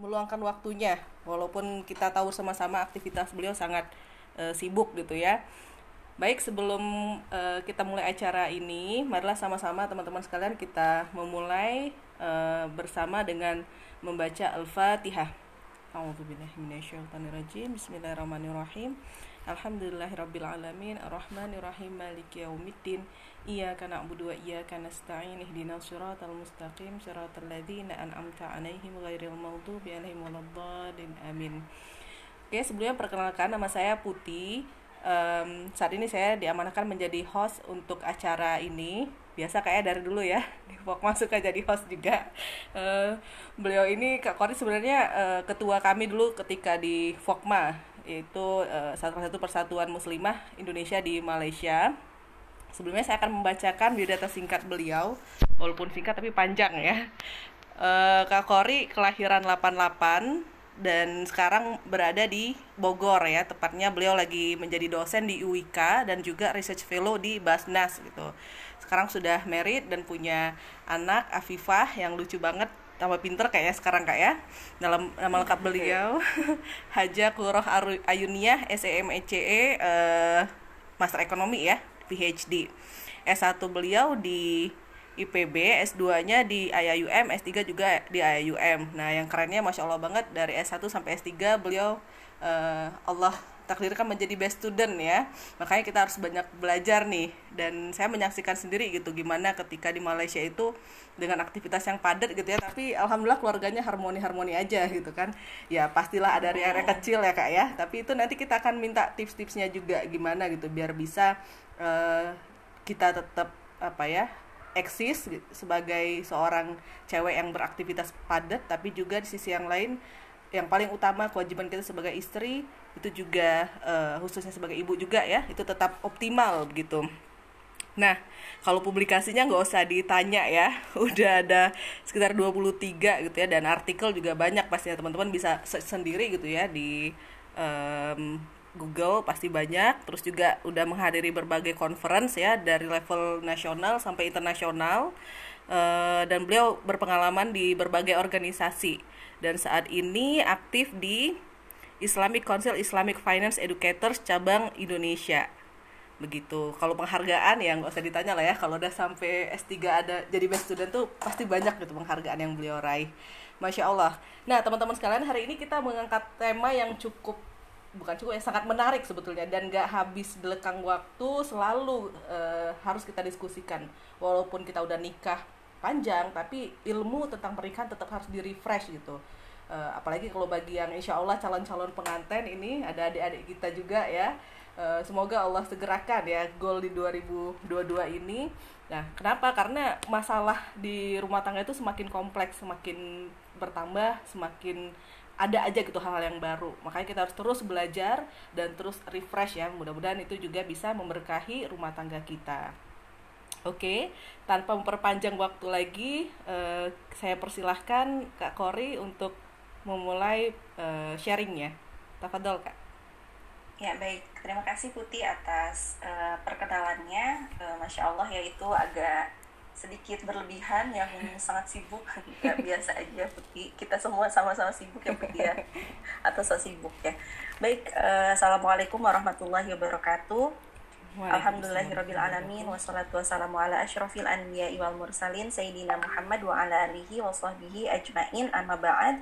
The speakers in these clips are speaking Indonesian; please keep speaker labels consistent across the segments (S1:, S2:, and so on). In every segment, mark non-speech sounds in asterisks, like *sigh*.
S1: meluangkan waktunya walaupun kita tahu sama-sama aktivitas beliau sangat uh, sibuk gitu ya. Baik, sebelum uh, kita mulai acara ini, marilah sama-sama teman-teman sekalian kita memulai uh, bersama dengan membaca Al-Fatihah. A'udzubillahiminasyaitonirrajim. Bismillahirrahmanirrahim. Alhamdulillahirabbil alamin arrahmanirrahim maliki yaumiddin iyyaka na'budu wa iyyaka nasta'in ihdinas siratal mustaqim siratal ladzina an'amta 'alaihim ghairil maghdubi 'alaihim waladdallin amin. Oke, sebelumnya perkenalkan nama saya Putih. Um, saat ini saya diamanahkan menjadi host untuk acara ini. Biasa kayak dari dulu ya, di Pokma suka jadi host juga. Uh, beliau ini Kak Kori sebenarnya uh, ketua kami dulu ketika di Fokma yaitu uh, salah satu persatuan muslimah Indonesia di Malaysia. Sebelumnya saya akan membacakan biodata singkat beliau, walaupun singkat tapi panjang ya. Uh, Kak Kori kelahiran 88 dan sekarang berada di Bogor ya, tepatnya beliau lagi menjadi dosen di UIK dan juga research fellow di Basnas gitu. Sekarang sudah married dan punya anak Afifah yang lucu banget tambah pinter kayaknya sekarang kak ya. Dalam nama lengkap beliau. *laughs* Haja Kuroh Ayunia SEMECE uh, eh, Master Ekonomi ya PhD S1 beliau di IPB, S2-nya di IAUM, S3 juga di IAUM. Nah, yang kerennya Masya Allah banget dari S1 sampai S3 beliau uh, Allah takdirkan menjadi best student ya. Makanya kita harus banyak belajar nih. Dan saya menyaksikan sendiri gitu gimana ketika di Malaysia itu dengan aktivitas yang padat gitu ya. Tapi alhamdulillah keluarganya harmoni-harmoni aja gitu kan. Ya pastilah ada area kecil ya kak ya. Tapi itu nanti kita akan minta tips-tipsnya juga gimana gitu biar bisa uh, kita tetap apa ya eksis sebagai seorang cewek yang beraktivitas padat tapi juga di sisi yang lain yang paling utama kewajiban kita sebagai istri itu juga uh, khususnya sebagai ibu juga ya itu tetap optimal begitu. Nah, kalau publikasinya nggak usah ditanya ya, *laughs* udah ada sekitar 23 gitu ya, dan artikel juga banyak pastinya teman-teman bisa sendiri gitu ya di um, Google pasti banyak, terus juga udah menghadiri berbagai conference ya dari level nasional sampai internasional, uh, dan beliau berpengalaman di berbagai organisasi. Dan saat ini aktif di Islamic Council Islamic Finance Educators cabang Indonesia. Begitu. Kalau penghargaan ya nggak usah ditanya lah ya. Kalau udah sampai S3 ada jadi best student tuh pasti banyak gitu penghargaan yang beliau raih. Masya Allah. Nah teman-teman sekalian hari ini kita mengangkat tema yang cukup bukan cukup yang sangat menarik sebetulnya. Dan gak habis belakang waktu selalu uh, harus kita diskusikan. Walaupun kita udah nikah panjang tapi ilmu tentang pernikahan tetap harus di refresh gitu uh, apalagi kalau bagi yang insya Allah calon-calon pengantin ini ada adik-adik kita juga ya. Uh, semoga Allah segerakan ya goal di 2022 ini. Nah kenapa? Karena masalah di rumah tangga itu semakin kompleks semakin bertambah semakin ada aja gitu hal-hal yang baru. Makanya kita harus terus belajar dan terus refresh ya. Mudah-mudahan itu juga bisa memberkahi rumah tangga kita. Oke, tanpa memperpanjang waktu lagi, uh, saya persilahkan Kak Kori untuk memulai uh, sharingnya. Tafadol Kak.
S2: Ya baik, terima kasih Putih atas uh, perkenalannya. Uh, Masya Allah yaitu agak sedikit berlebihan yang *laughs* sangat sibuk. Nggak biasa aja Putih. Kita semua sama-sama sibuk ya Putih ya. *laughs* Atau so sibuk ya. Baik uh, assalamualaikum warahmatullahi wabarakatuh. Alhamdulillahirrabbilalamin Wassalatu wassalamu ala ashrafil anbiya wal mursalin Sayyidina Muhammad wa ala alihi wa sahbihi ajmain. Amma ba'd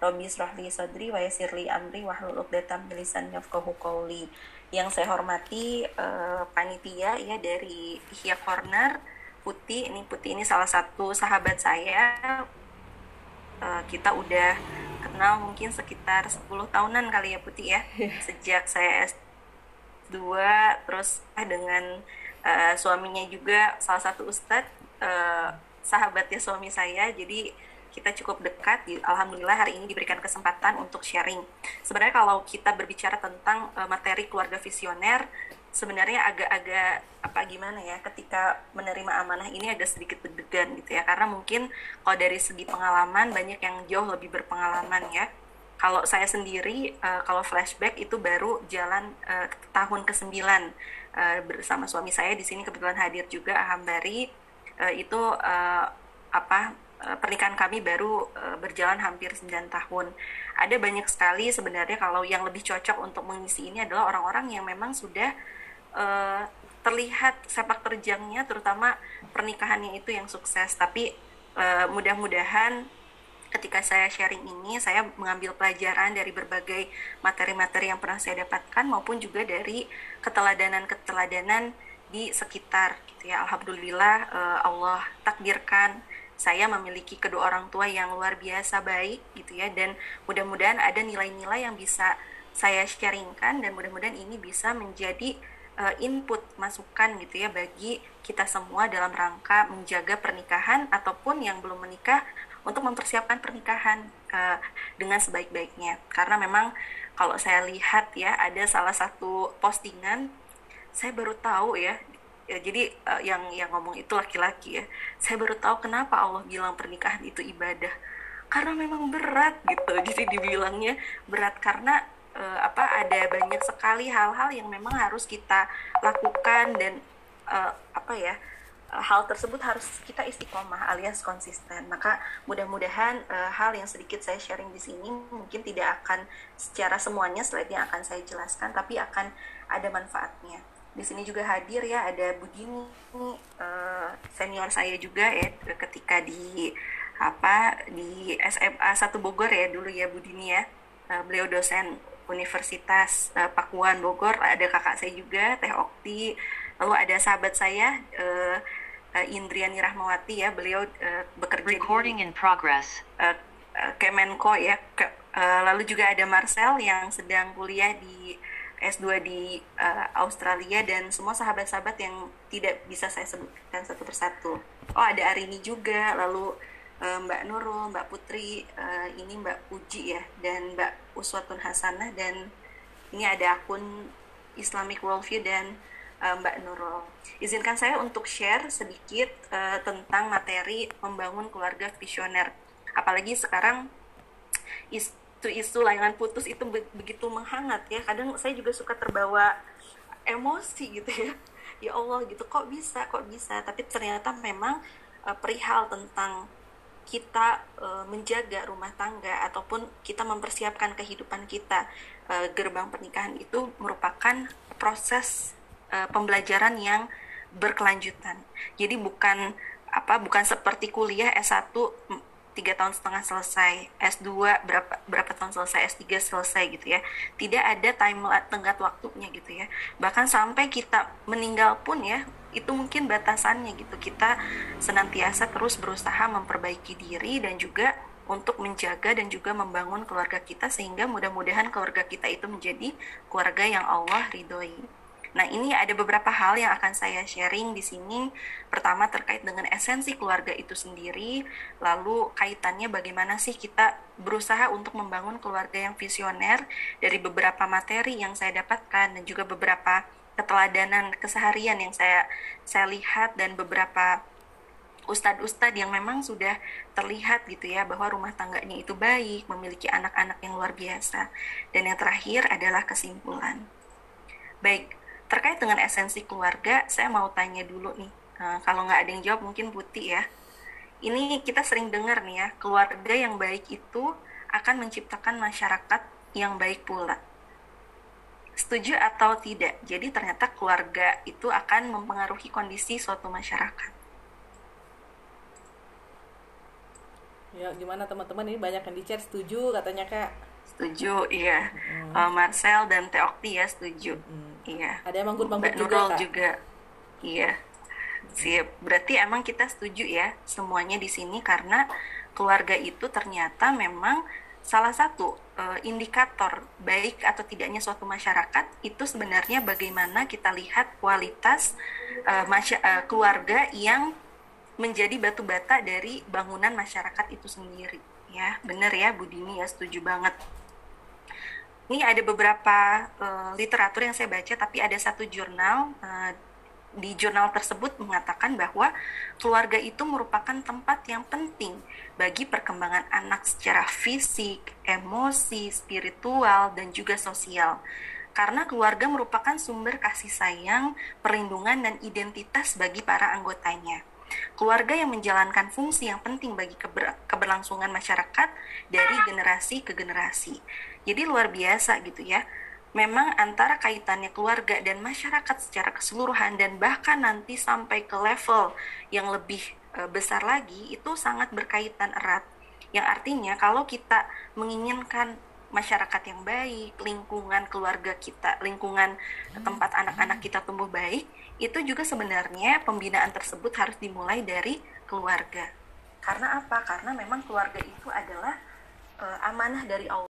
S2: Rabbi israhli sadri wa yasirli amri wa hlul uqdatam bilisan yafqahu qawli Yang saya hormati uh, panitia ya dari Ihya Corner Putih, ini Putih ini salah satu sahabat saya. Uh, Kita udah kenal mungkin sekitar 10 tahunan kali ya Putih ya. *laughs* Sejak saya dua terus eh, dengan uh, suaminya juga salah satu ustadz uh, sahabatnya suami saya. Jadi kita cukup dekat alhamdulillah hari ini diberikan kesempatan untuk sharing. Sebenarnya kalau kita berbicara tentang uh, materi keluarga visioner sebenarnya agak-agak apa gimana ya ketika menerima amanah ini agak sedikit deg-degan gitu ya. Karena mungkin kalau dari segi pengalaman banyak yang jauh lebih berpengalaman ya. Kalau saya sendiri, uh, kalau flashback itu baru jalan uh, tahun ke-9 uh, bersama suami saya di sini kebetulan hadir juga Aham Bari uh, itu apa pernikahan kami baru uh, berjalan hampir 9 tahun. Ada banyak sekali sebenarnya kalau yang lebih cocok untuk mengisi ini adalah orang-orang yang memang sudah uh, terlihat sepak terjangnya terutama pernikahannya itu yang sukses tapi uh, mudah-mudahan ketika saya sharing ini saya mengambil pelajaran dari berbagai materi-materi yang pernah saya dapatkan maupun juga dari keteladanan-keteladanan di sekitar gitu ya alhamdulillah uh, Allah takdirkan saya memiliki kedua orang tua yang luar biasa baik gitu ya. Dan mudah-mudahan ada nilai-nilai yang bisa saya sharingkan dan mudah-mudahan ini bisa menjadi uh, input masukan gitu ya bagi kita semua dalam rangka menjaga pernikahan ataupun yang belum menikah untuk mempersiapkan pernikahan uh, dengan sebaik-baiknya. Karena memang kalau saya lihat ya ada salah satu postingan saya baru tahu ya, ya jadi uh, yang yang ngomong itu laki-laki ya saya baru tahu kenapa Allah bilang pernikahan itu ibadah karena memang berat gitu *laughs* jadi dibilangnya berat karena uh, apa ada banyak sekali hal-hal yang memang harus kita lakukan dan uh, apa ya hal tersebut harus kita istiqomah alias konsisten. Maka mudah-mudahan uh, hal yang sedikit saya sharing di sini mungkin tidak akan secara semuanya slide-nya akan saya jelaskan tapi akan ada manfaatnya. Di sini juga hadir ya ada Budini uh, senior saya juga ya ketika di apa di SMA 1 Bogor ya dulu ya Budini ya. Uh, beliau dosen Universitas uh, Pakuan Bogor ada kakak saya juga Teh Okti lalu ada sahabat saya uh, uh, Indriani Rahmawati ya beliau uh, bekerja
S3: Recording in progress.
S2: uh, uh, Kemenko ya ke, uh, lalu juga ada Marcel yang sedang kuliah di S2 di uh, Australia dan semua sahabat-sahabat yang tidak bisa saya sebutkan satu persatu. Oh ada Arini juga, lalu uh, Mbak Nurul, Mbak Putri, uh, ini Mbak Puji ya, dan Mbak Uswatun Hasanah dan ini ada akun Islamic Worldview dan uh, Mbak Nurul. Izinkan saya untuk share sedikit uh, tentang materi membangun keluarga visioner. Apalagi sekarang isu-isu layangan putus itu begitu menghangat ya. Kadang saya juga suka terbawa emosi gitu ya. *laughs* Ya Allah gitu kok bisa kok bisa. Tapi ternyata memang uh, perihal tentang kita uh, menjaga rumah tangga ataupun kita mempersiapkan kehidupan kita uh, gerbang pernikahan itu merupakan proses uh, pembelajaran yang berkelanjutan. Jadi bukan apa bukan seperti kuliah S1 tiga tahun setengah selesai, S2 berapa berapa tahun selesai, S3 selesai gitu ya. Tidak ada time tenggat waktunya gitu ya. Bahkan sampai kita meninggal pun ya, itu mungkin batasannya gitu. Kita senantiasa terus berusaha memperbaiki diri dan juga untuk menjaga dan juga membangun keluarga kita sehingga mudah-mudahan keluarga kita itu menjadi keluarga yang Allah ridhoi. Nah, ini ada beberapa hal yang akan saya sharing di sini. Pertama terkait dengan esensi keluarga itu sendiri, lalu kaitannya bagaimana sih kita berusaha untuk membangun keluarga yang visioner dari beberapa materi yang saya dapatkan dan juga beberapa keteladanan keseharian yang saya saya lihat dan beberapa ustadz-ustadz yang memang sudah terlihat gitu ya bahwa rumah tangganya itu baik, memiliki anak-anak yang luar biasa. Dan yang terakhir adalah kesimpulan. Baik, terkait dengan esensi keluarga, saya mau tanya dulu nih. Nah, kalau nggak ada yang jawab, mungkin Putih ya. Ini kita sering dengar nih ya, keluarga yang baik itu akan menciptakan masyarakat yang baik pula. Setuju atau tidak? Jadi ternyata keluarga itu akan mempengaruhi kondisi suatu masyarakat.
S1: Ya, gimana teman-teman ini banyak yang di chat setuju katanya Kak.
S2: Setuju, iya. Hmm. Uh, Marcel dan Teokti ya setuju. Hmm. Iya.
S1: Ada yang manggut-manggut
S2: juga, Nurul juga. Iya. Siap. Berarti emang kita setuju ya semuanya di sini karena keluarga itu ternyata memang salah satu uh, indikator baik atau tidaknya suatu masyarakat itu sebenarnya bagaimana kita lihat kualitas uh, masy- uh, keluarga yang menjadi batu bata dari bangunan masyarakat itu sendiri ya benar ya Budini ya setuju banget ini ada beberapa uh, literatur yang saya baca tapi ada satu jurnal uh, di jurnal tersebut mengatakan bahwa keluarga itu merupakan tempat yang penting bagi perkembangan anak secara fisik, emosi, spiritual, dan juga sosial. Karena keluarga merupakan sumber kasih sayang, perlindungan, dan identitas bagi para anggotanya. keluarga yang menjalankan fungsi yang penting bagi keber keberlangsungan masyarakat dari generasi ke generasi. Jadi luar biasa gitu ya. Memang antara kaitannya keluarga dan masyarakat secara keseluruhan dan bahkan nanti sampai ke level yang lebih e, besar lagi itu sangat berkaitan erat. Yang artinya kalau kita menginginkan masyarakat yang baik, lingkungan keluarga kita, lingkungan tempat anak-anak kita tumbuh baik, itu juga sebenarnya pembinaan tersebut harus dimulai dari keluarga. Karena apa? Karena memang keluarga itu adalah e, amanah dari Allah.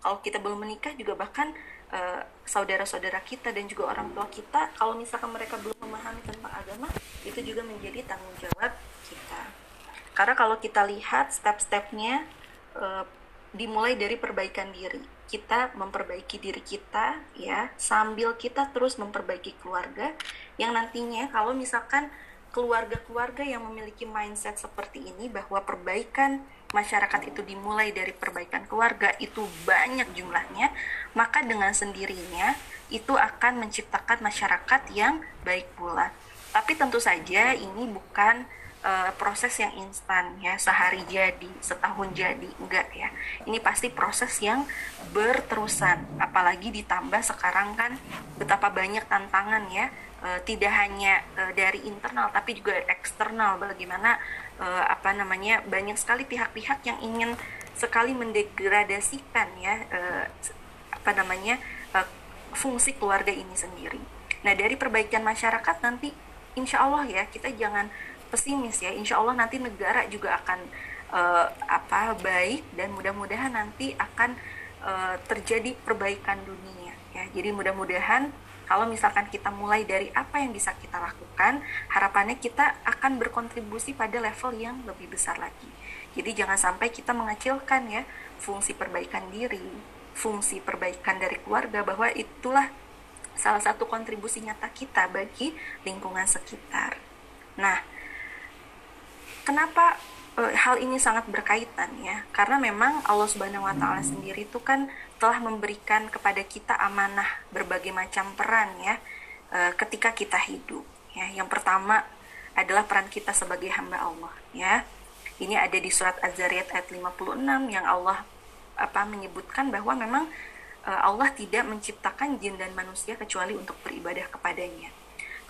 S2: Kalau kita belum menikah juga bahkan e, saudara-saudara kita dan juga orang tua kita, kalau misalkan mereka belum memahami tentang agama, itu juga menjadi tanggung jawab kita. Karena kalau kita lihat step-stepnya e, dimulai dari perbaikan diri. Kita memperbaiki diri kita ya, sambil kita terus memperbaiki keluarga yang nantinya kalau misalkan keluarga-keluarga yang memiliki mindset seperti ini bahwa perbaikan masyarakat itu dimulai dari perbaikan keluarga itu banyak jumlahnya, maka dengan sendirinya itu akan menciptakan masyarakat yang baik pula. Tapi tentu saja ini bukan uh, proses yang instan ya sehari jadi setahun jadi enggak ya ini pasti proses yang berterusan apalagi ditambah sekarang kan betapa banyak tantangan ya uh, tidak hanya uh, dari internal tapi juga eksternal. Bagaimana uh, apa namanya banyak sekali pihak-pihak yang ingin sekali mendegradasikan ya uh, apa namanya uh, fungsi keluarga ini sendiri. Nah dari perbaikan masyarakat nanti insya Allah ya kita jangan pesimis ya. Insya Allah nanti negara juga akan uh, apa baik dan mudah-mudahan nanti akan uh, terjadi perbaikan dunia ya. Jadi mudah-mudahan kalau misalkan kita mulai dari apa yang bisa kita lakukan harapannya kita akan berkontribusi pada level yang lebih besar lagi jadi jangan sampai kita mengecilkan ya fungsi perbaikan diri fungsi perbaikan dari keluarga bahwa itulah salah satu kontribusi nyata kita bagi lingkungan sekitar. Nah, kenapa e, hal ini sangat berkaitan ya? Karena memang Allah Subhanahu wa taala sendiri itu kan telah memberikan kepada kita amanah berbagai macam peran ya e, ketika kita hidup ya. Yang pertama adalah peran kita sebagai hamba Allah ya. Ini ada di surat Az-Zariyat ayat 56 yang Allah apa menyebutkan bahwa memang e, Allah tidak menciptakan jin dan manusia kecuali untuk beribadah kepadanya.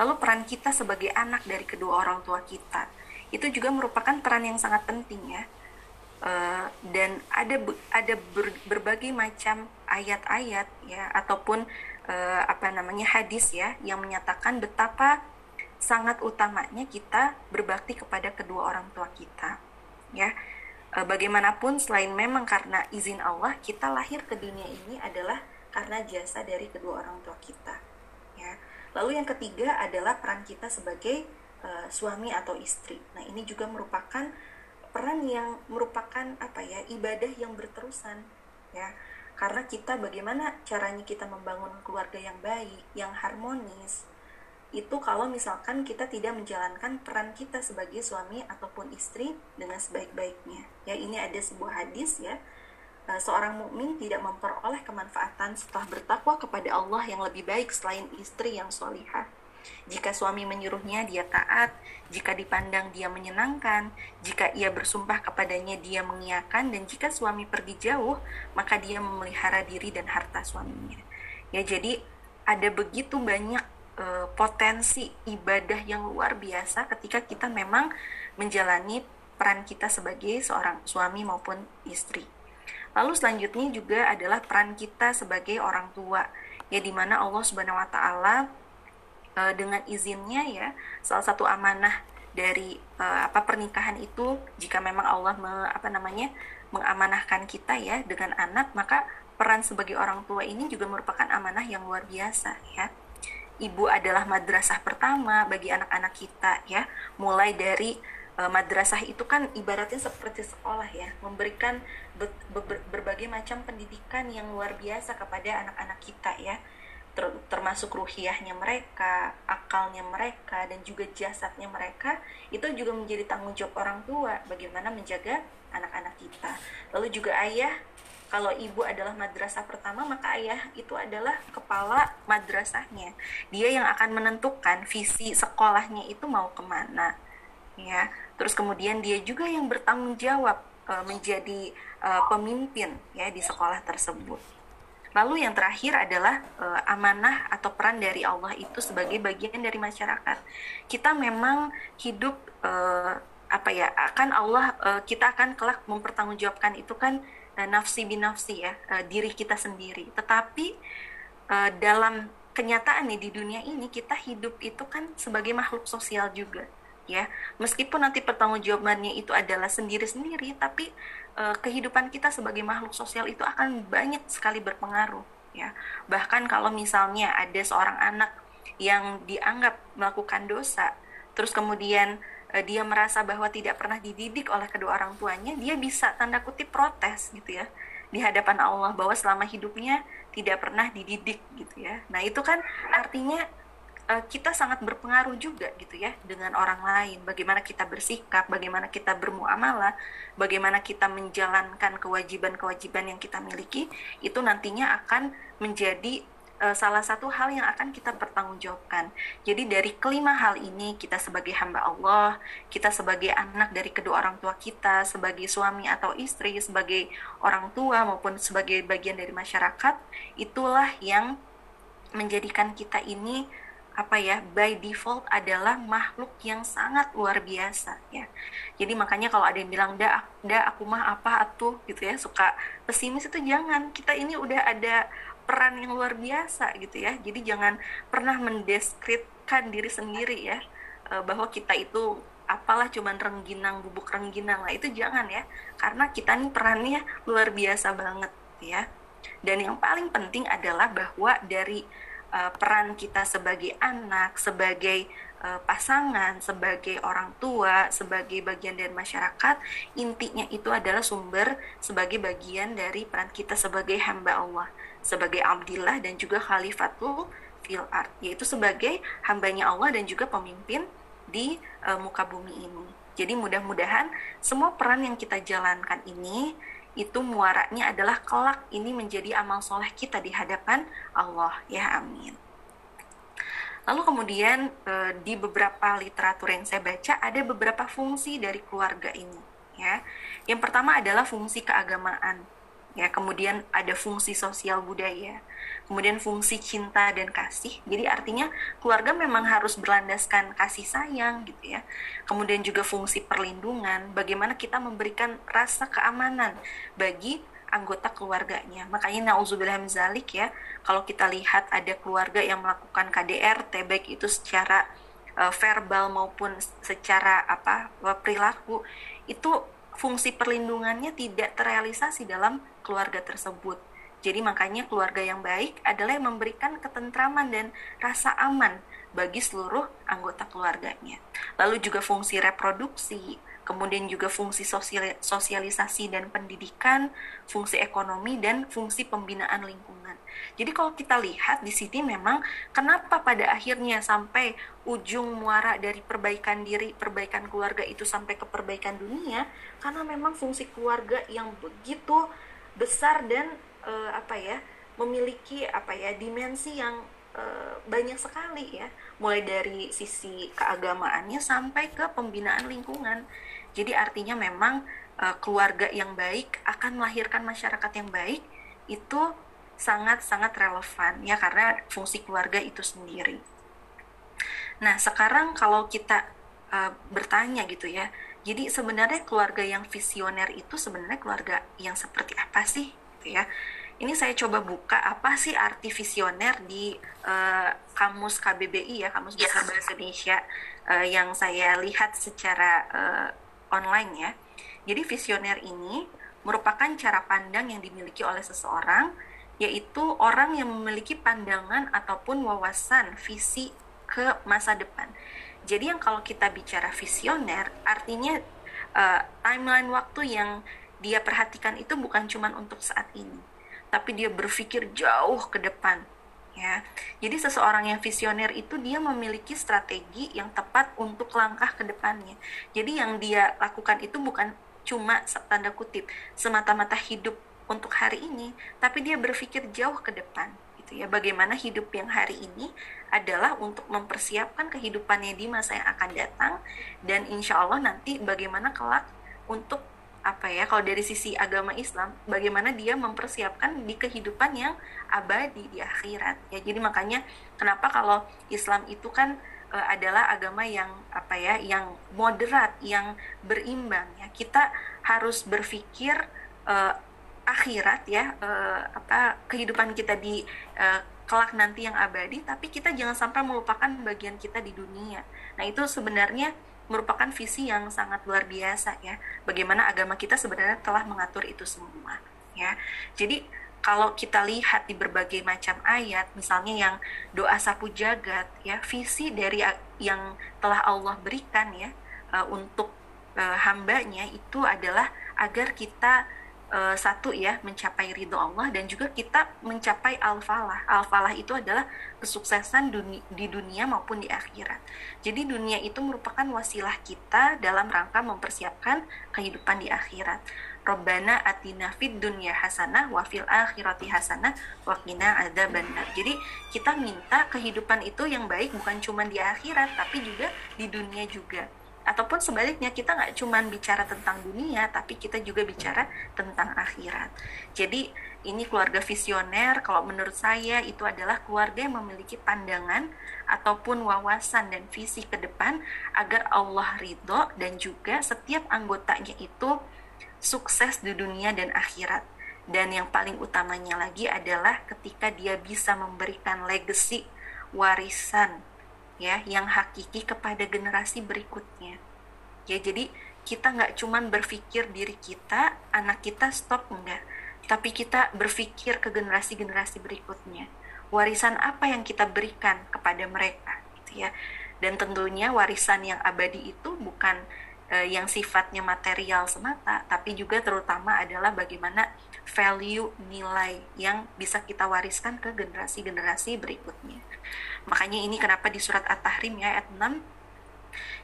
S2: Lalu peran kita sebagai anak dari kedua orang tua kita itu juga merupakan peran yang sangat penting ya uh, dan ada ada ber, berbagai macam ayat-ayat ya ataupun uh, apa namanya hadis ya yang menyatakan betapa sangat utamanya kita berbakti kepada kedua orang tua kita ya uh, bagaimanapun selain memang karena izin Allah kita lahir ke dunia ini adalah karena jasa dari kedua orang tua kita ya lalu yang ketiga adalah peran kita sebagai uh, suami atau istri. Nah, ini juga merupakan peran yang merupakan apa ya ibadah yang berterusan ya. Karena kita bagaimana caranya kita membangun keluarga yang baik yang harmonis itu kalau misalkan kita tidak menjalankan peran kita sebagai suami ataupun istri dengan sebaik-baiknya. Ya ini ada sebuah hadis ya. Eh, seorang mukmin tidak memperoleh kemanfaatan setelah bertakwa kepada Allah yang lebih baik selain istri yang solihah jika suami menyuruhnya, dia taat. Jika dipandang, dia menyenangkan. Jika ia bersumpah kepadanya, dia mengiyakan. Dan jika suami pergi jauh, maka dia memelihara diri dan harta suaminya. Ya, jadi ada begitu banyak e, potensi ibadah yang luar biasa ketika kita memang menjalani peran kita sebagai seorang suami maupun istri. Lalu selanjutnya juga adalah peran kita sebagai orang tua, ya di mana Allah Subhanahu Wa Taala uh, dengan izinnya ya salah satu amanah dari uh, apa pernikahan itu jika memang Allah me, apa namanya mengamanahkan kita ya dengan anak maka peran sebagai orang tua ini juga merupakan amanah yang luar biasa ya. Ibu adalah madrasah pertama bagi anak-anak kita ya. Mulai dari uh, madrasah itu kan ibaratnya seperti sekolah ya memberikan be be berbagai macam pendidikan yang luar biasa kepada anak-anak kita ya ter termasuk ruhiahnya mereka, akalnya mereka, dan juga jasadnya mereka, itu juga menjadi tanggung jawab orang tua bagaimana menjaga anak-anak kita. Lalu juga ayah, kalau ibu adalah madrasah pertama, maka ayah itu adalah kepala madrasahnya. Dia yang akan menentukan visi sekolahnya itu mau ke mana. ya terus kemudian dia juga yang bertanggung jawab uh, menjadi uh, pemimpin ya di sekolah tersebut lalu yang terakhir adalah uh, amanah atau peran dari Allah itu sebagai bagian dari masyarakat. Kita memang hidup uh, apa ya akan Allah uh, kita akan kelak mempertanggungjawabkan itu kan uh, nafsi binafsi ya uh, diri kita sendiri. Tetapi uh, dalam kenyataan nih di dunia ini kita hidup itu kan sebagai makhluk sosial juga ya. Meskipun nanti pertanggungjawabannya itu adalah sendiri-sendiri tapi uh, kehidupan kita sebagai makhluk sosial itu akan banyak sekali berpengaruh ya. Bahkan kalau misalnya ada seorang anak yang dianggap melakukan dosa terus kemudian uh, dia merasa bahwa tidak pernah dididik oleh kedua orang tuanya dia bisa tanda kutip protes gitu ya di hadapan Allah bahwa selama hidupnya tidak pernah dididik gitu ya. Nah itu kan artinya uh, kita sangat berpengaruh juga gitu ya dengan orang lain. Bagaimana kita bersikap, bagaimana kita bermuamalah, bagaimana kita menjalankan kewajiban-kewajiban yang kita miliki, itu nantinya akan menjadi uh, salah satu hal yang akan kita pertanggungjawabkan. Jadi dari kelima hal ini kita sebagai hamba Allah, kita sebagai anak dari kedua orang tua kita, sebagai suami atau istri, sebagai orang tua maupun sebagai bagian dari masyarakat, itulah yang menjadikan kita ini apa ya by default adalah makhluk yang sangat luar biasa ya. Jadi makanya kalau ada yang bilang dah dah aku mah apa atuh gitu ya suka pesimis itu jangan. Kita ini udah ada peran yang luar biasa gitu ya. Jadi jangan pernah mendeskripsikan diri sendiri ya e, bahwa kita itu apalah cuman rengginang bubuk rengginang. Lah itu jangan ya. Karena kita nih perannya luar biasa banget ya. Dan yang paling penting adalah bahwa dari uh, peran kita sebagai anak, sebagai uh, pasangan, sebagai orang tua, sebagai bagian dari masyarakat, intinya itu adalah sumber sebagai bagian dari peran kita sebagai hamba Allah, sebagai abdillah dan juga khalifatul fil art, yaitu sebagai hambanya Allah dan juga pemimpin di uh, muka bumi ini. Jadi mudah-mudahan semua peran yang kita jalankan ini itu muaranya adalah kelak ini menjadi amal soleh kita di hadapan Allah. Ya amin. Lalu kemudian e, di beberapa literatur yang saya baca ada beberapa fungsi dari keluarga ini ya. Yang pertama adalah fungsi keagamaan ya kemudian ada fungsi sosial budaya kemudian fungsi cinta dan kasih. Jadi artinya keluarga memang harus berlandaskan kasih sayang gitu ya. Kemudian juga fungsi perlindungan bagaimana kita memberikan rasa keamanan bagi anggota keluarganya. Makanya nauzubillah zalik ya kalau kita lihat ada keluarga yang melakukan KDRT baik itu secara uh, verbal maupun secara apa perilaku itu fungsi perlindungannya tidak terrealisasi dalam keluarga tersebut. Jadi makanya keluarga yang baik adalah yang memberikan ketentraman dan rasa aman bagi seluruh anggota keluarganya. Lalu juga fungsi reproduksi, kemudian juga fungsi sosialisasi dan pendidikan, fungsi ekonomi dan fungsi pembinaan lingkungan. Jadi kalau kita lihat di sini memang kenapa pada akhirnya sampai ujung muara dari perbaikan diri, perbaikan keluarga itu sampai ke perbaikan dunia, karena memang fungsi keluarga yang begitu besar dan uh, apa ya, memiliki apa ya dimensi yang uh, banyak sekali ya, mulai dari sisi keagamaannya sampai ke pembinaan lingkungan. Jadi artinya memang uh, keluarga yang baik akan melahirkan masyarakat yang baik itu sangat-sangat relevan ya karena fungsi keluarga itu sendiri. Nah, sekarang kalau kita uh, bertanya gitu ya. Jadi sebenarnya keluarga yang visioner itu sebenarnya keluarga yang seperti apa sih gitu ya. Ini saya coba buka apa sih arti visioner di uh, kamus KBBI ya, Kamus Besar Bahasa Indonesia uh, yang saya lihat secara uh, online ya. Jadi visioner ini merupakan cara pandang yang dimiliki oleh seseorang yaitu orang yang memiliki pandangan ataupun wawasan visi ke masa depan. Jadi yang kalau kita bicara visioner, artinya uh, timeline waktu yang dia perhatikan itu bukan cuma untuk saat ini, tapi dia berpikir jauh ke depan. Ya, jadi seseorang yang visioner itu dia memiliki strategi yang tepat untuk langkah ke depannya. Jadi yang dia lakukan itu bukan cuma tanda kutip semata-mata hidup untuk hari ini, tapi dia berpikir jauh ke depan, gitu ya. Bagaimana hidup yang hari ini adalah untuk mempersiapkan kehidupannya di masa yang akan datang dan insya Allah nanti bagaimana kelak untuk apa ya kalau dari sisi agama Islam bagaimana dia mempersiapkan di kehidupan yang abadi di akhirat ya. Jadi makanya kenapa kalau Islam itu kan e, adalah agama yang apa ya yang moderat yang berimbang ya. Kita harus berpikir e, akhirat ya e, apa kehidupan kita di e, kelak nanti yang abadi tapi kita jangan sampai melupakan bagian kita di dunia nah itu sebenarnya merupakan visi yang sangat luar biasa ya. Bagaimana agama kita sebenarnya telah mengatur itu semua ya. Jadi kalau kita lihat di berbagai macam ayat, misalnya yang doa sapu jagat ya, visi dari yang telah Allah berikan ya uh, untuk uh, hambanya itu adalah agar kita uh, satu ya mencapai ridho Allah dan juga kita mencapai al-falah. Al-falah itu adalah kesuksesan duni di dunia maupun di akhirat. Jadi dunia itu merupakan wasilah kita dalam rangka mempersiapkan kehidupan di akhirat. Robbana atina fid dunya hasanah wa fil akhirati hasanah wa qina adzabannar. Jadi kita minta kehidupan itu yang baik bukan cuma di akhirat tapi juga di dunia juga ataupun sebaliknya kita nggak cuma bicara tentang dunia tapi kita juga bicara tentang akhirat. Jadi ini keluarga visioner kalau menurut saya itu adalah keluarga yang memiliki pandangan ataupun wawasan dan visi ke depan agar Allah ridho dan juga setiap anggotanya itu sukses di dunia dan akhirat. Dan yang paling utamanya lagi adalah ketika dia bisa memberikan legacy warisan ya yang hakiki kepada generasi berikutnya. Ya jadi kita nggak cuman berpikir diri kita anak kita stop enggak tapi kita berpikir ke generasi-generasi berikutnya. Warisan apa yang kita berikan kepada mereka gitu ya. Dan tentunya warisan yang abadi itu bukan eh, yang sifatnya material semata tapi juga terutama adalah bagaimana value nilai yang bisa kita wariskan ke generasi-generasi berikutnya Makanya ini kenapa di surat At-Tahrim ya ayat 6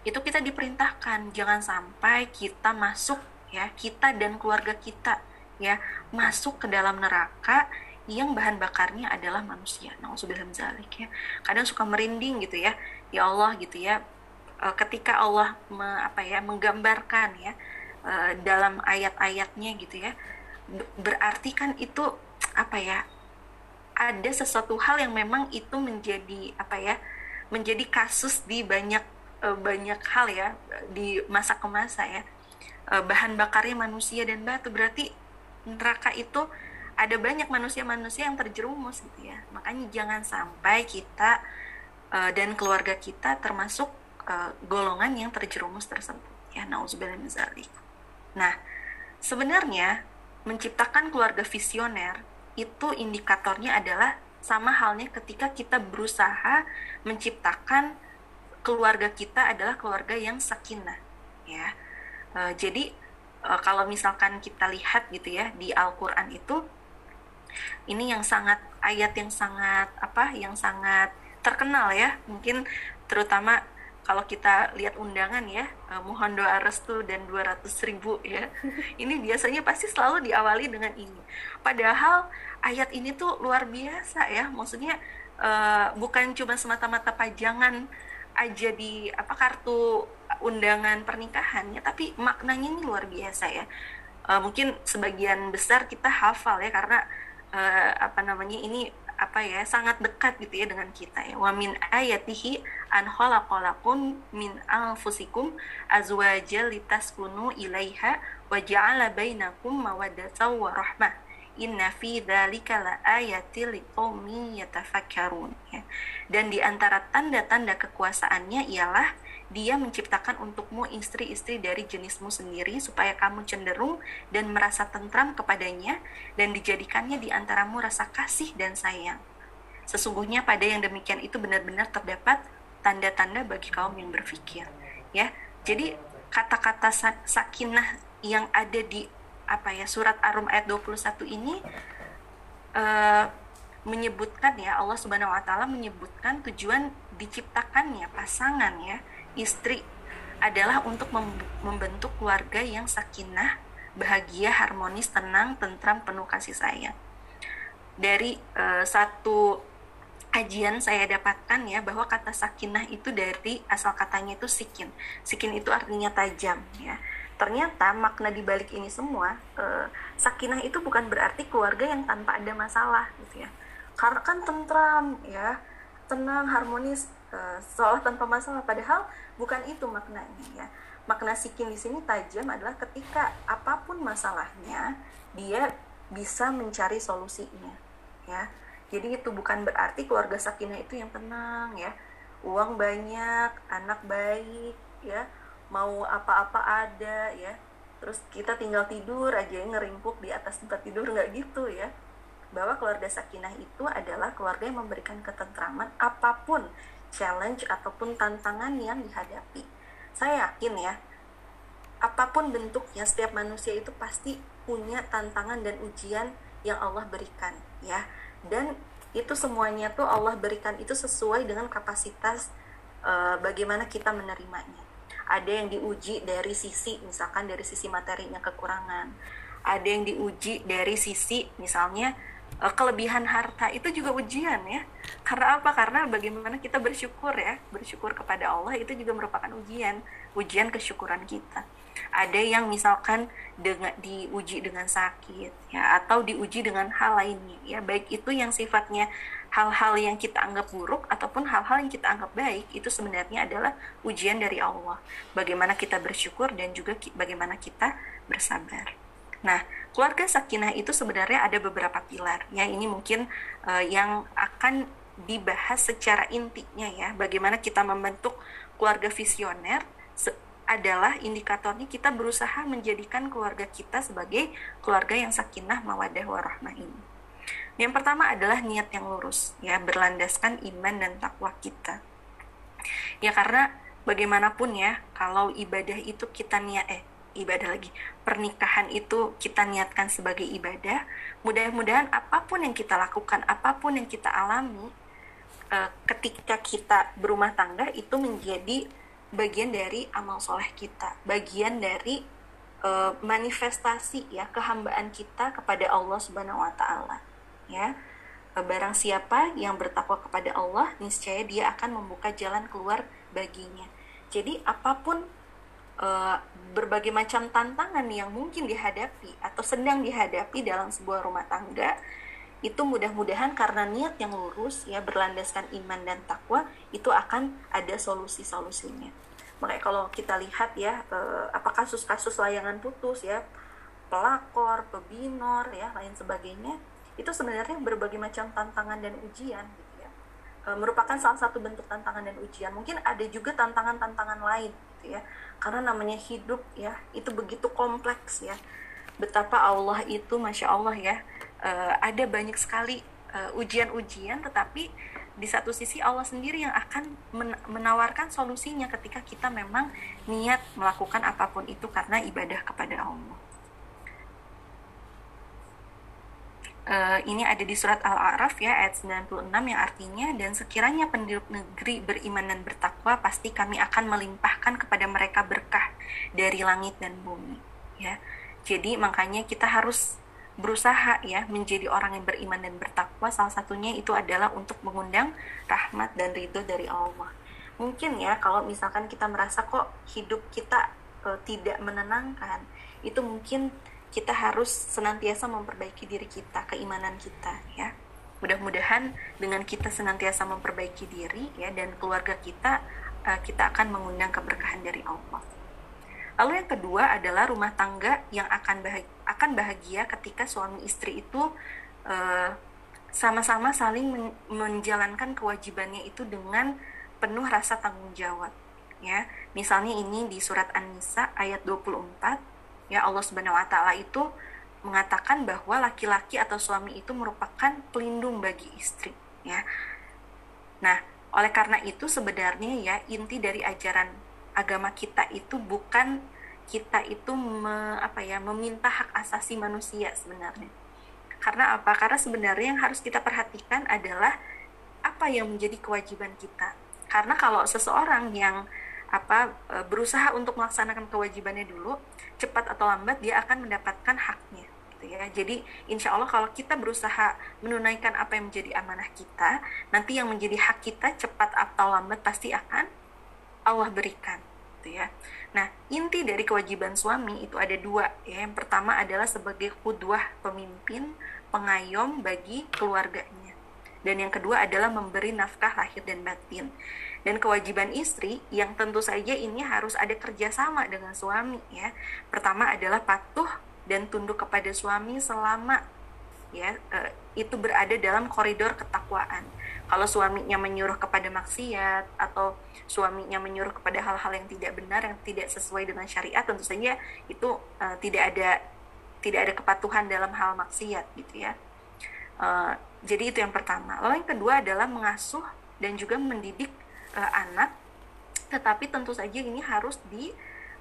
S2: itu kita diperintahkan jangan sampai kita masuk ya, kita dan keluarga kita ya masuk ke dalam neraka yang bahan bakarnya adalah manusia. Nauzubillah zalik ya. Kadang suka merinding gitu ya. Ya Allah gitu ya. E, ketika Allah me, apa ya menggambarkan ya e, dalam ayat-ayatnya gitu ya. Berarti kan itu apa ya? ada sesuatu hal yang memang itu menjadi apa ya menjadi kasus di banyak uh, banyak hal ya di masa ke masa ya. Uh, bahan bakarnya manusia dan batu. Berarti neraka itu ada banyak manusia-manusia yang terjerumus gitu ya. Makanya jangan sampai kita uh, dan keluarga kita termasuk golongan yang terjerumus tersebut ya. Nah sebenarnya menciptakan keluarga visioner itu indikatornya adalah sama halnya ketika kita berusaha menciptakan keluarga kita adalah keluarga yang sakinah ya. E, jadi e, kalau misalkan kita lihat gitu ya di Al-Qur'an itu ini yang sangat ayat yang sangat apa yang sangat terkenal ya mungkin terutama kalau kita lihat undangan ya uh, mohon doa restu dan 200 ribu ya *laughs* ini biasanya pasti selalu diawali dengan ini. Padahal ayat ini tuh luar biasa ya maksudnya uh, bukan cuma semata-mata pajangan aja di apa kartu undangan pernikahannya tapi maknanya ini luar biasa ya. Uh, mungkin sebagian besar kita hafal ya karena uh, apa namanya ini apa ya sangat dekat gitu ya dengan kita ya wa min ayatihi an khalaqalakum min anfusikum azwaja litaskunu ilaiha wa ja'ala bainakum mawaddatan wa rahmah inna fi dzalika la ayatil liqaumin yatafakkarun ya. dan di antara tanda-tanda kekuasaannya ialah dia menciptakan untukmu istri-istri dari jenismu sendiri supaya kamu cenderung dan merasa tentram kepadanya dan dijadikannya di antaramu rasa kasih dan sayang. Sesungguhnya pada yang demikian itu benar-benar terdapat tanda-tanda bagi kaum yang berpikir. Ya, jadi kata-kata sakinah yang ada di apa ya surat Ar-Rum ayat 21 ini uh, menyebutkan ya Allah Subhanahu wa taala menyebutkan tujuan diciptakannya pasangan ya istri adalah untuk membentuk keluarga yang sakinah, bahagia, harmonis, tenang, tentram, penuh kasih sayang. dari uh, satu kajian saya dapatkan ya bahwa kata sakinah itu dari asal katanya itu sikin. Sikin itu artinya tajam ya. Ternyata makna di balik ini semua uh, sakinah itu bukan berarti keluarga yang tanpa ada masalah gitu ya. Karena kan tentram ya, tenang, harmonis, uh, seolah tanpa masalah padahal bukan itu maknanya ya. Makna sikin di sini tajam adalah ketika apa pun masalahnya dia bisa mencari solusinya ya. Jadi itu bukan berarti keluarga sakinah itu yang tenang ya. Uang banyak anak baik ya. Mau apa-apa ada ya. Terus kita tinggal tidur aja ngerimpuk di atas tempat tidur nggak gitu ya. Bahwa keluarga sakinah itu adalah keluarga yang memberikan ketentraman apa pun challenge ataupun tantangan yang dihadapi. Saya yakin ya apa pun bentuknya setiap manusia itu pasti punya tantangan dan ujian yang Allah berikan ya. Dan itu semuanya tuh Allah berikan itu sesuai dengan kapasitas uh, bagaimana kita menerimanya. Ada yang diuji dari sisi misalkan dari sisi materinya kekurangan. Ada yang diuji dari sisi misalnya kelebihan harta itu juga ujian ya. Karena apa? Karena bagaimana kita bersyukur ya. Bersyukur kepada Allah itu juga merupakan ujian ujian kesyukuran kita. Ada yang misalkan dengan diuji dengan sakit ya atau diuji dengan hal lainnya ya. Baik itu yang sifatnya hal-hal yang kita anggap buruk ataupun hal-hal yang kita anggap baik itu sebenarnya adalah ujian dari Allah. Bagaimana kita bersyukur dan juga bagaimana kita bersabar nah keluarga sakinah itu sebenarnya ada beberapa pilar ya ini mungkin uh, yang akan dibahas secara intinya ya bagaimana kita membentuk keluarga visioner adalah indikatornya kita berusaha menjadikan keluarga kita sebagai keluarga yang sakinah mawadah warahmah ini. Yang pertama adalah niat yang lurus, ya berlandaskan iman dan takwa kita. Ya karena bagaimanapun ya, kalau ibadah itu kita niat eh ibadah lagi, pernikahan itu kita niatkan sebagai ibadah, mudah-mudahan apa pun yang kita lakukan, apa pun yang kita alami eh, ketika kita berumah tangga itu menjadi bagian dari amal soleh kita, bagian dari uh, manifestasi ya kehambaan kita kepada Allah Subhanahu Wa Taala. Ya, uh, barang siapa yang bertakwa kepada Allah, niscaya dia akan membuka jalan keluar baginya. Jadi apa pun uh, berbagai macam tantangan yang mungkin dihadapi atau sedang dihadapi dalam sebuah rumah tangga, itu mudah-mudahan karena niat yang lurus ya berlandaskan iman dan takwa itu akan ada solusi-solusinya. Makanya kalau kita lihat ya eh, apa kasus-kasus layangan putus ya pelakor pebinor ya lain sebagainya itu sebenarnya berbagai macam tantangan dan ujian gitu ya. E, merupakan salah satu bentuk tantangan dan ujian. Mungkin ada juga tantangan-tantangan lain ya karena namanya hidup ya itu begitu kompleks ya betapa Allah itu masya Allah ya uh, ada banyak sekali uh, ujian-ujian tetapi di satu sisi Allah sendiri yang akan menawarkan solusinya ketika kita memang niat melakukan apa pun itu karena ibadah kepada Allah. Uh, ini ada di surat Al-A'raf ya ayat 96 yang artinya dan sekiranya penduduk negeri beriman dan bertakwa pasti kami akan melimpahkan kepada mereka berkah dari langit dan bumi. Ya. Jadi makanya kita harus berusaha ya menjadi orang yang beriman dan bertakwa. Salah satunya itu adalah untuk mengundang rahmat dan ridho dari Allah. Mungkin ya kalau misalkan kita merasa kok hidup kita e, tidak menenangkan itu mungkin kita harus senantiasa memperbaiki diri kita keimanan kita ya mudah-mudahan dengan kita senantiasa memperbaiki diri ya dan keluarga kita e, kita akan mengundang keberkahan dari Allah Lalu yang kedua adalah rumah tangga yang akan bahagia, akan bahagia ketika suami istri itu eh, sama-sama saling men menjalankan kewajibannya itu dengan penuh rasa tanggung jawab. Ya, misalnya ini di surat An-Nisa ayat 24, ya Allah Subhanahu wa taala itu mengatakan bahwa laki-laki atau suami itu merupakan pelindung bagi istri, ya. Nah, oleh karena itu sebenarnya ya inti dari ajaran agama kita itu bukan kita itu me, apa ya meminta hak asasi manusia sebenarnya. Karena apa? Karena sebenarnya yang harus kita perhatikan adalah apa yang menjadi kewajiban kita. Karena kalau seseorang yang apa e, berusaha untuk melaksanakan kewajibannya dulu, cepat atau lambat dia akan mendapatkan haknya, gitu ya. Jadi insya Allah kalau kita berusaha menunaikan apa yang menjadi amanah kita, nanti yang menjadi hak kita cepat atau lambat pasti akan Allah berikan, gitu ya. Nah inti dari kewajiban suami itu ada dua ya. Yang pertama adalah sebagai kudwah pemimpin, pengayom bagi keluarganya. Dan yang kedua adalah memberi nafkah lahir dan batin. Dan kewajiban istri yang tentu saja ini harus ada kerjasama dengan suami ya. Pertama adalah patuh dan tunduk kepada suami selama ya uh, itu berada dalam koridor ketakwaan. Kalau suaminya menyuruh kepada maksiat atau suaminya menyuruh kepada hal-hal yang tidak benar yang tidak sesuai dengan syariat tentu saja itu uh, tidak ada tidak ada kepatuhan dalam hal maksiat gitu ya. Uh, jadi itu yang pertama. Lalu yang kedua adalah mengasuh dan juga mendidik uh, anak tetapi tentu saja ini harus di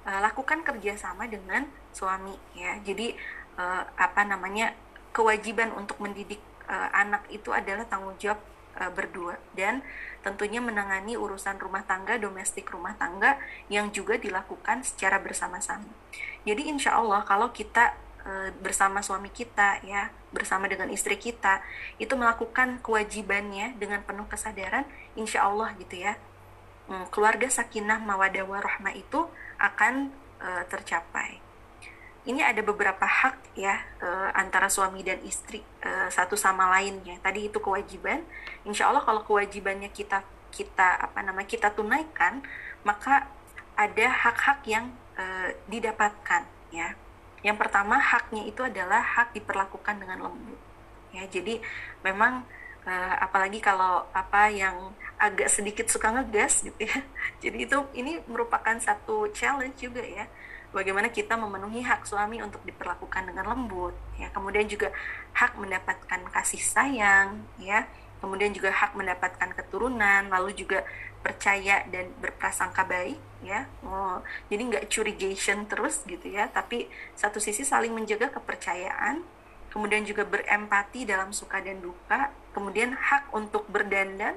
S2: uh, lakukan kerjasama dengan suami ya. Jadi uh, apa namanya kewajiban untuk mendidik uh, anak itu adalah tanggung jawab uh, berdua. Dan tentunya menangani urusan rumah tangga domestik rumah tangga yang juga dilakukan secara bersama-sama. Jadi insya Allah kalau kita bersama suami kita ya bersama dengan istri kita itu melakukan kewajibannya dengan penuh kesadaran insya Allah gitu ya hmm, keluarga sakinah mawadah warahmah itu akan uh, tercapai. Ini ada beberapa hak ya uh, antara suami dan istri uh, satu sama lainnya. Tadi itu kewajiban. Insya Allah kalau kewajibannya kita kita apa nama kita tunaikan, maka ada hak-hak yang uh, didapatkan ya. Yang pertama haknya itu adalah hak diperlakukan dengan lembut. Ya, jadi memang uh, apalagi kalau apa yang agak sedikit suka ngegas gitu ya. *laughs* Jadi itu ini merupakan satu challenge juga ya. Bagaimana kita memenuhi hak suami untuk diperlakukan dengan lembut ya. Kemudian juga hak mendapatkan kasih sayang ya. Kemudian juga hak mendapatkan keturunan, lalu juga percaya dan berprasangka baik ya. Oh, jadi nggak curigation terus gitu ya, tapi satu sisi saling menjaga kepercayaan, kemudian juga berempati dalam suka dan duka, kemudian hak untuk berdandan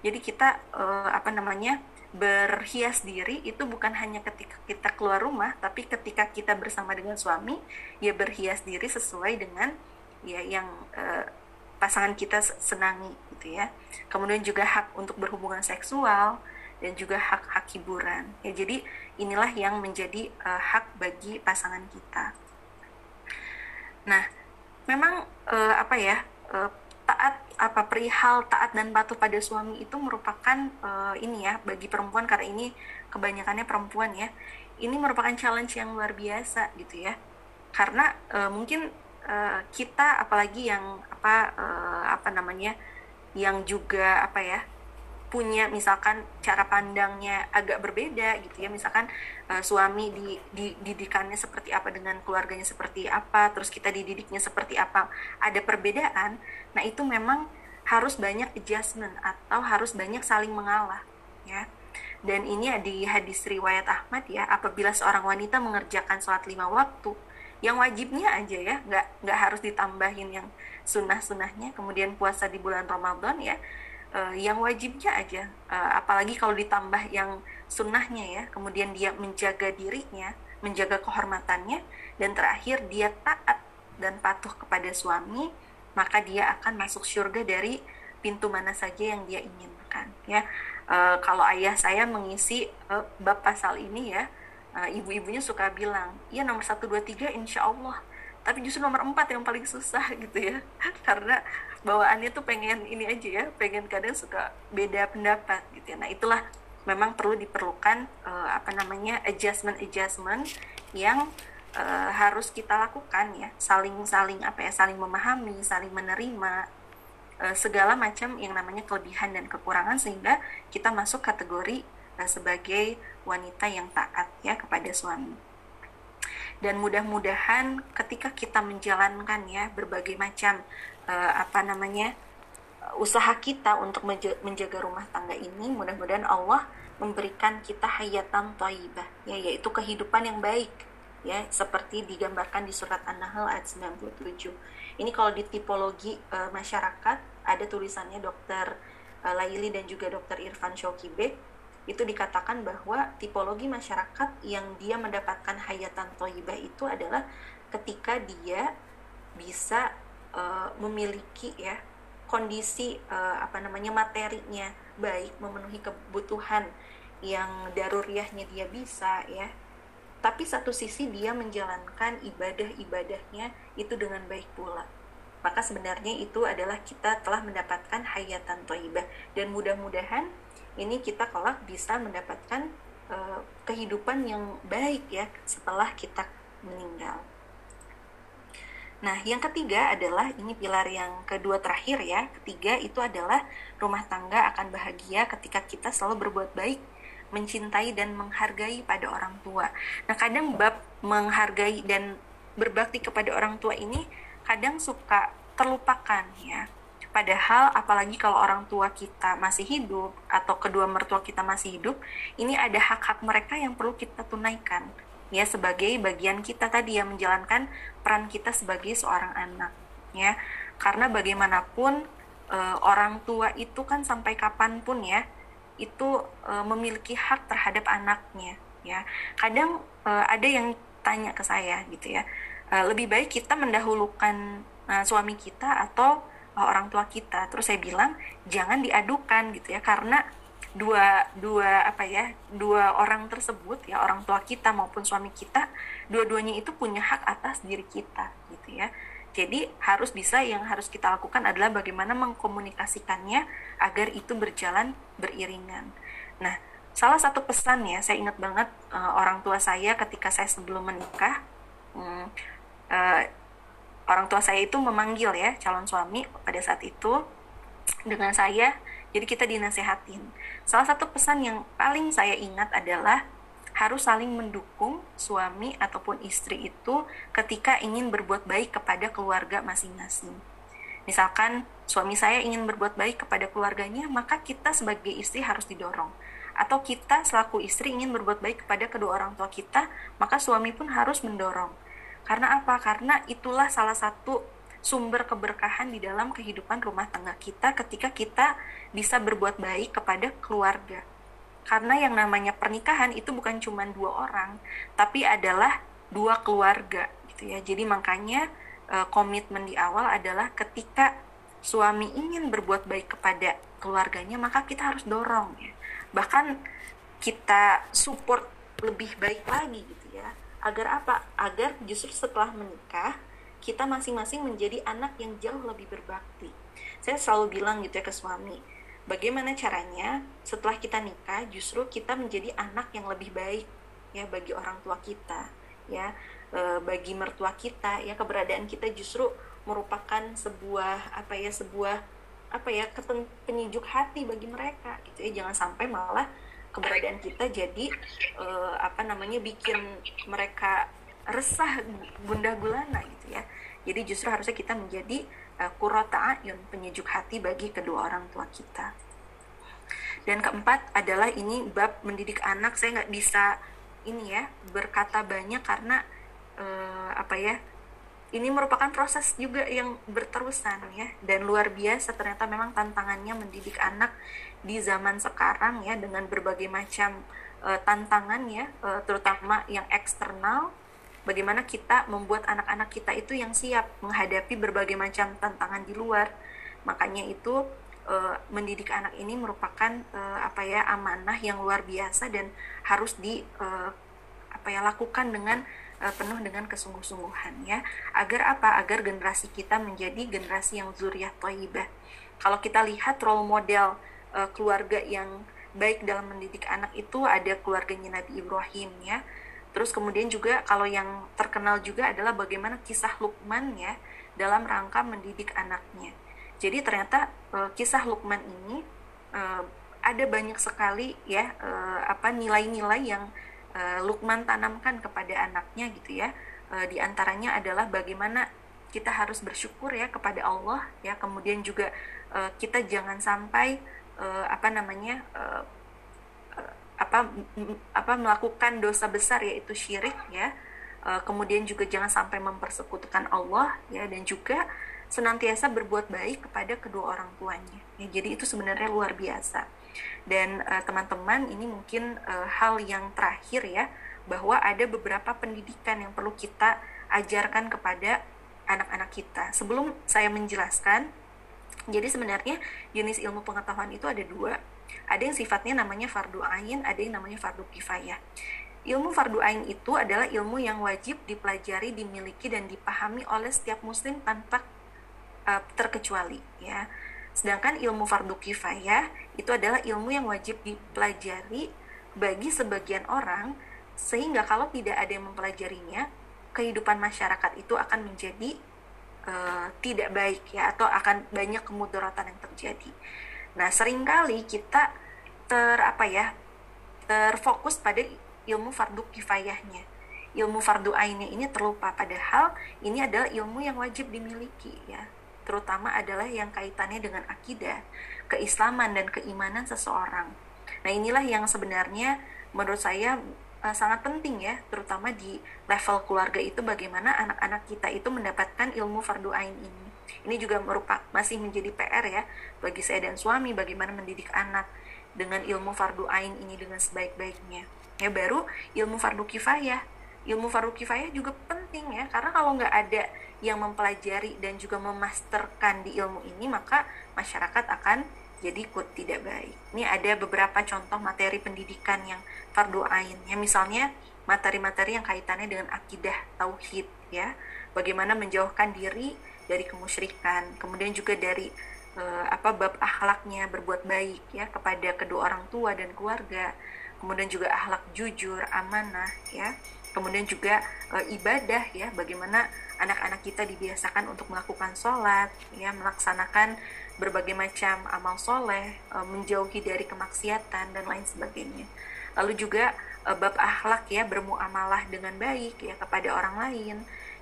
S2: jadi kita uh, apa namanya berhias diri itu bukan hanya ketika kita keluar rumah tapi ketika kita bersama dengan suami ya berhias diri sesuai dengan ya yang uh, pasangan kita senangi gitu ya. Kemudian juga hak untuk berhubungan seksual dan juga hak-hak hiburan. Ya jadi inilah yang menjadi uh, hak bagi pasangan kita. Nah memang uh, apa ya uh, taat apa perihal taat dan patuh pada suami itu merupakan uh, ini ya bagi perempuan karena ini kebanyakannya perempuan ya ini merupakan challenge yang luar biasa gitu ya. Karena uh, mungkin uh, kita apalagi yang apa uh, apa namanya yang juga apa ya punya misalkan cara pandangnya agak berbeda gitu ya. Misalkan uh, suami di, di didikannya seperti apa dengan keluarganya seperti apa terus kita dididiknya seperti apa. Ada perbedaan nah itu memang harus banyak adjustment atau harus banyak saling mengalah ya. Dan ini di hadis riwayat Ahmad ya apabila seorang wanita mengerjakan sholat lima waktu yang wajibnya aja ya. Nggak nggak harus ditambahin yang sunnah sunnahnya kemudian puasa di bulan Ramadan ya uh, yang wajibnya aja. Uh, apalagi kalau ditambah yang sunnahnya ya. Kemudian dia menjaga dirinya menjaga kehormatannya dan terakhir dia taat dan patuh kepada suami maka dia akan masuk surga dari pintu mana saja yang dia inginkan ya. Uh, kalau ayah saya mengisi uh, bab pasal ini ya uh, ibu-ibunya suka bilang iya nomor satu dua tiga insya Allah. Tapi justru nomor empat yang paling susah *laughs* gitu ya. Karena bawaannya tuh pengen ini aja ya pengen kadang suka beda pendapat gitu ya. Nah itulah memang perlu diperlukan uh, apa namanya adjustment adjustment yang uh, harus kita lakukan ya. Saling saling apa ya saling memahami saling menerima uh, segala macam yang namanya kelebihan dan kekurangan sehingga kita masuk kategori sebagai wanita yang taat ya kepada suami dan mudah-mudahan ketika kita menjalankan ya berbagai macam uh, apa namanya usaha kita untuk menjaga rumah tangga ini mudah-mudahan Allah memberikan kita hayatan thayyibah ya yaitu kehidupan yang baik ya seperti digambarkan di surat An-Nahl ayat 97. Ini kalau di tipologi uh, masyarakat ada tulisannya dokter uh, Laili dan juga dokter Irfan Shokibe itu dikatakan bahwa tipologi masyarakat yang dia mendapatkan hayatan thayyibah itu adalah ketika dia bisa uh, memiliki ya kondisi uh, apa namanya materinya baik memenuhi kebutuhan yang daruriahnya dia bisa ya. Tapi satu sisi dia menjalankan ibadah-ibadahnya itu dengan baik pula. Maka sebenarnya itu adalah kita telah mendapatkan hayatan thayyibah dan mudah-mudahan ini kita kelak bisa mendapatkan uh, kehidupan yang baik ya setelah kita meninggal. Nah, yang ketiga adalah ini pilar yang kedua terakhir ya. Ketiga itu adalah rumah tangga akan bahagia ketika kita selalu berbuat baik, mencintai dan menghargai pada orang tua. Nah, kadang bab menghargai dan berbakti kepada orang tua ini kadang suka terlupakan ya. Padahal apalagi kalau orang tua kita masih hidup atau kedua mertua kita masih hidup, ini ada hak-hak mereka yang perlu kita tunaikan. Ya sebagai bagian kita tadi yang menjalankan peran kita sebagai seorang anak ya. Karena bagaimanapun e, orang tua itu kan sampai kapan pun ya itu e, memiliki hak terhadap anaknya ya. Kadang e, ada yang tanya ke saya gitu ya e, lebih baik kita mendahulukan e, suami kita atau e, orang tua kita. Terus saya bilang jangan diadukan gitu ya. Karena dua dua apa ya dua orang tersebut ya orang tua kita maupun suami kita dua-duanya itu punya hak atas diri kita gitu ya. Jadi harus bisa yang harus kita lakukan adalah bagaimana mengkomunikasikannya agar itu berjalan beriringan. Nah salah satu pesan ya saya ingat banget uh, orang tua saya ketika saya sebelum menikah um, uh, orang tua saya itu memanggil ya calon suami pada saat itu dengan saya jadi kita dinasehatin. Salah satu pesan yang paling saya ingat adalah harus saling mendukung suami ataupun istri itu ketika ingin berbuat baik kepada keluarga masing-masing. Misalkan suami saya ingin berbuat baik kepada keluarganya, maka kita sebagai istri harus didorong. Atau kita selaku istri ingin berbuat baik kepada kedua orang tua kita, maka suami pun harus mendorong. Karena apa? Karena itulah salah satu sumber keberkahan di dalam kehidupan rumah tangga kita ketika kita bisa berbuat baik kepada keluarga. Karena yang namanya pernikahan itu bukan cuma dua orang, tapi adalah dua keluarga gitu ya. Jadi makanya e, komitmen di awal adalah ketika suami ingin berbuat baik kepada keluarganya, maka kita harus dorong ya. Bahkan kita support lebih baik lagi gitu ya. Agar apa? Agar justru setelah menikah kita masing-masing menjadi anak yang jauh lebih berbakti. Saya selalu bilang gitu ya ke suami, bagaimana caranya setelah kita nikah justru kita menjadi anak yang lebih baik ya bagi orang tua kita ya e, bagi mertua kita ya keberadaan kita justru merupakan sebuah apa ya sebuah apa ya keten, hati bagi mereka gitu ya jangan sampai malah keberadaan kita jadi e, apa namanya bikin mereka resah bunda gulana gitu ya. Jadi justru harusnya kita menjadi uh, kurota ayun penyejuk hati bagi kedua orang tua kita. Dan keempat adalah ini bab mendidik anak. Saya nggak bisa ini ya berkata banyak karena uh, apa ya ini merupakan proses juga yang berterusan ya. Dan luar biasa ternyata memang tantangannya mendidik anak di zaman sekarang ya dengan berbagai macam uh, tantangan ya uh, terutama yang eksternal bagaimana kita membuat anak-anak kita itu yang siap menghadapi berbagai macam tantangan di luar. Makanya itu e, mendidik anak ini merupakan e, apa ya amanah yang luar biasa dan harus di e, apa ya lakukan dengan penuh dengan kesungguh-sungguhan ya. Agar apa? Agar generasi kita menjadi generasi yang zuriyah thayyibah. Kalau kita lihat role model e, keluarga yang baik dalam mendidik anak itu ada keluarganya Nabi Ibrahim ya Terus kemudian juga kalau yang terkenal juga adalah bagaimana kisah Lukman ya dalam rangka mendidik anaknya. Jadi ternyata e, kisah Lukman ini e, ada banyak sekali ya e, apa nilai-nilai yang e, Lukman tanamkan kepada anaknya gitu ya. E, di antaranya adalah bagaimana kita harus bersyukur ya kepada Allah ya. Kemudian juga e, kita jangan sampai e, apa namanya e, apa apa melakukan dosa besar yaitu syirik ya. E, kemudian juga jangan sampai mempersekutukan Allah ya dan juga senantiasa berbuat baik kepada kedua orang tuanya. Ya jadi itu sebenarnya luar biasa. Dan teman-teman ini mungkin e, hal yang terakhir ya bahwa ada beberapa pendidikan yang perlu kita ajarkan kepada anak-anak kita. Sebelum saya menjelaskan, jadi sebenarnya jenis ilmu pengetahuan itu ada dua. Ada yang sifatnya namanya fardu ain, ada yang namanya fardu kifayah. Ilmu fardu ain itu adalah ilmu yang wajib dipelajari, dimiliki dan dipahami oleh setiap muslim tanpa uh, terkecuali ya. Sedangkan ilmu fardu kifayah itu adalah ilmu yang wajib dipelajari bagi sebagian orang sehingga kalau tidak ada yang mempelajarinya kehidupan masyarakat itu akan menjadi uh, tidak baik ya atau akan banyak kemudaratan yang terjadi. Nah, sering kali kita ter apa ya? terfokus pada ilmu fardu kifayahnya. Ilmu fardu ainnya ini terlupa padahal ini adalah ilmu yang wajib dimiliki ya. Terutama adalah yang kaitannya dengan akidah, keislaman dan keimanan seseorang. Nah, inilah yang sebenarnya menurut saya uh, sangat penting ya, terutama di level keluarga itu bagaimana anak-anak kita itu mendapatkan ilmu fardu ain ini. Ini juga merupakan masih menjadi PR ya bagi saya dan suami bagaimana mendidik anak dengan ilmu fardu ain ini dengan sebaik-baiknya. Ya baru ilmu fardu kifayah. Ilmu fardu kifayah juga penting ya karena kalau nggak ada yang mempelajari dan juga memasterkan di ilmu ini maka masyarakat akan jadi ikut tidak baik. Ini ada beberapa contoh materi pendidikan yang fardu ain. Ya misalnya materi-materi yang kaitannya dengan akidah tauhid ya. Bagaimana menjauhkan diri dari kemusyrikan, kemudian juga dari uh, apa bab akhlaknya berbuat baik ya kepada kedua orang tua dan keluarga. Kemudian juga akhlak jujur, amanah ya. Kemudian juga uh, ibadah ya, bagaimana anak-anak kita dibiasakan untuk melakukan sholat, ya, melaksanakan berbagai macam amal soleh, e, menjauhi dari kemaksiatan dan lain sebagainya. Lalu juga e, bab akhlak ya bermuamalah dengan baik ya kepada orang lain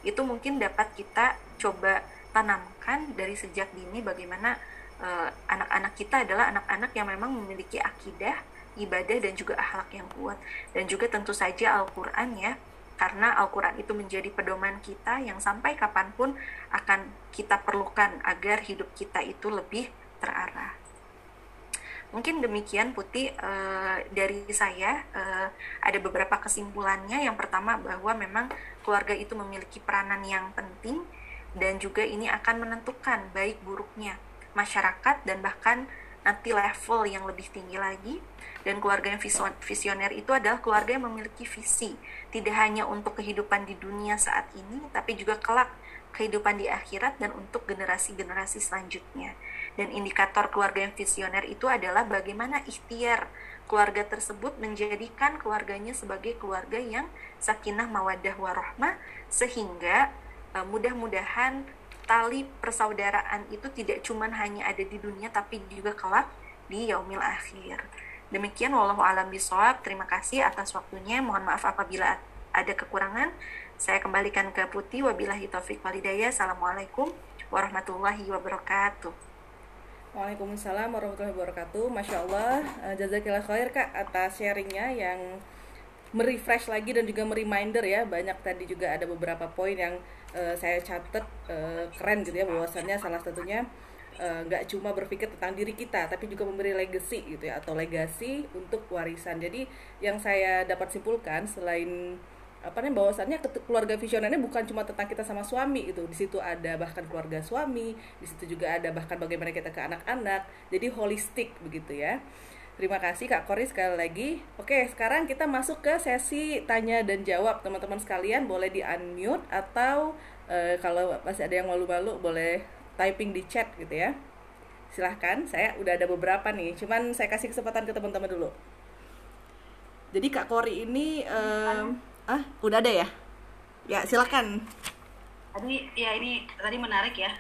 S2: itu mungkin dapat kita coba tanamkan dari sejak dini bagaimana e, anak-anak kita adalah anak-anak yang memang memiliki akidah, ibadah dan juga akhlak yang kuat dan juga tentu saja Al-Qur'an ya karena Al-Quran itu menjadi pedoman kita yang sampai kapan pun akan kita perlukan agar hidup kita itu lebih terarah. Mungkin demikian Putih uh, dari saya uh, ada beberapa kesimpulannya. Yang pertama bahwa memang keluarga itu memiliki peranan yang penting dan juga ini akan menentukan baik buruknya masyarakat dan bahkan nanti level yang lebih tinggi lagi. Dan keluarga yang visioner itu adalah keluarga yang memiliki visi. Tidak hanya untuk kehidupan di dunia saat ini tapi juga kelak kehidupan di akhirat dan untuk generasi-generasi selanjutnya. Dan indikator keluarga yang visioner itu adalah bagaimana ikhtiar keluarga tersebut menjadikan keluarganya sebagai keluarga yang sakinah mawadah warohmah sehingga uh, mudah-mudahan tali persaudaraan itu tidak cuma hanya ada di dunia tapi juga kelak di yaumil akhir. Demikian wallahu alam bisawab. Terima kasih atas waktunya. Mohon maaf apabila ada kekurangan. Saya kembalikan ke Putih. Wabillahi taufik walidayah. Assalamualaikum warahmatullahi wabarakatuh.
S1: Waalaikumsalam warahmatullahi wabarakatuh. Masya Allah, eh, jazakillah khair kak atas sharingnya yang merefresh lagi dan juga mereminder ya. Banyak tadi juga ada beberapa poin yang uh, saya catat uh, keren gitu ya bahwasannya salah satunya eh, nggak uh, cuma berpikir tentang diri kita tapi juga memberi legacy gitu ya atau legasi untuk warisan. Jadi yang saya dapat simpulkan selain apa nih bahwasannya keluarga visioner ini bukan cuma tentang kita sama suami itu di situ ada bahkan keluarga suami di situ juga ada bahkan bagaimana kita ke anak-anak. Jadi holistik begitu ya Terima kasih Kak Kori sekali lagi. Oke, sekarang kita masuk ke sesi tanya dan jawab. Teman-teman sekalian boleh di-unmute atau uh, kalau masih ada yang malu-malu boleh typing di chat gitu ya. Silahkan, saya udah ada beberapa nih. Cuman saya kasih kesempatan ke teman-teman dulu. Jadi Kak Kori ini um, ah udah ada ya? Ya, silakan.
S3: Tadi ya ini tadi menarik ya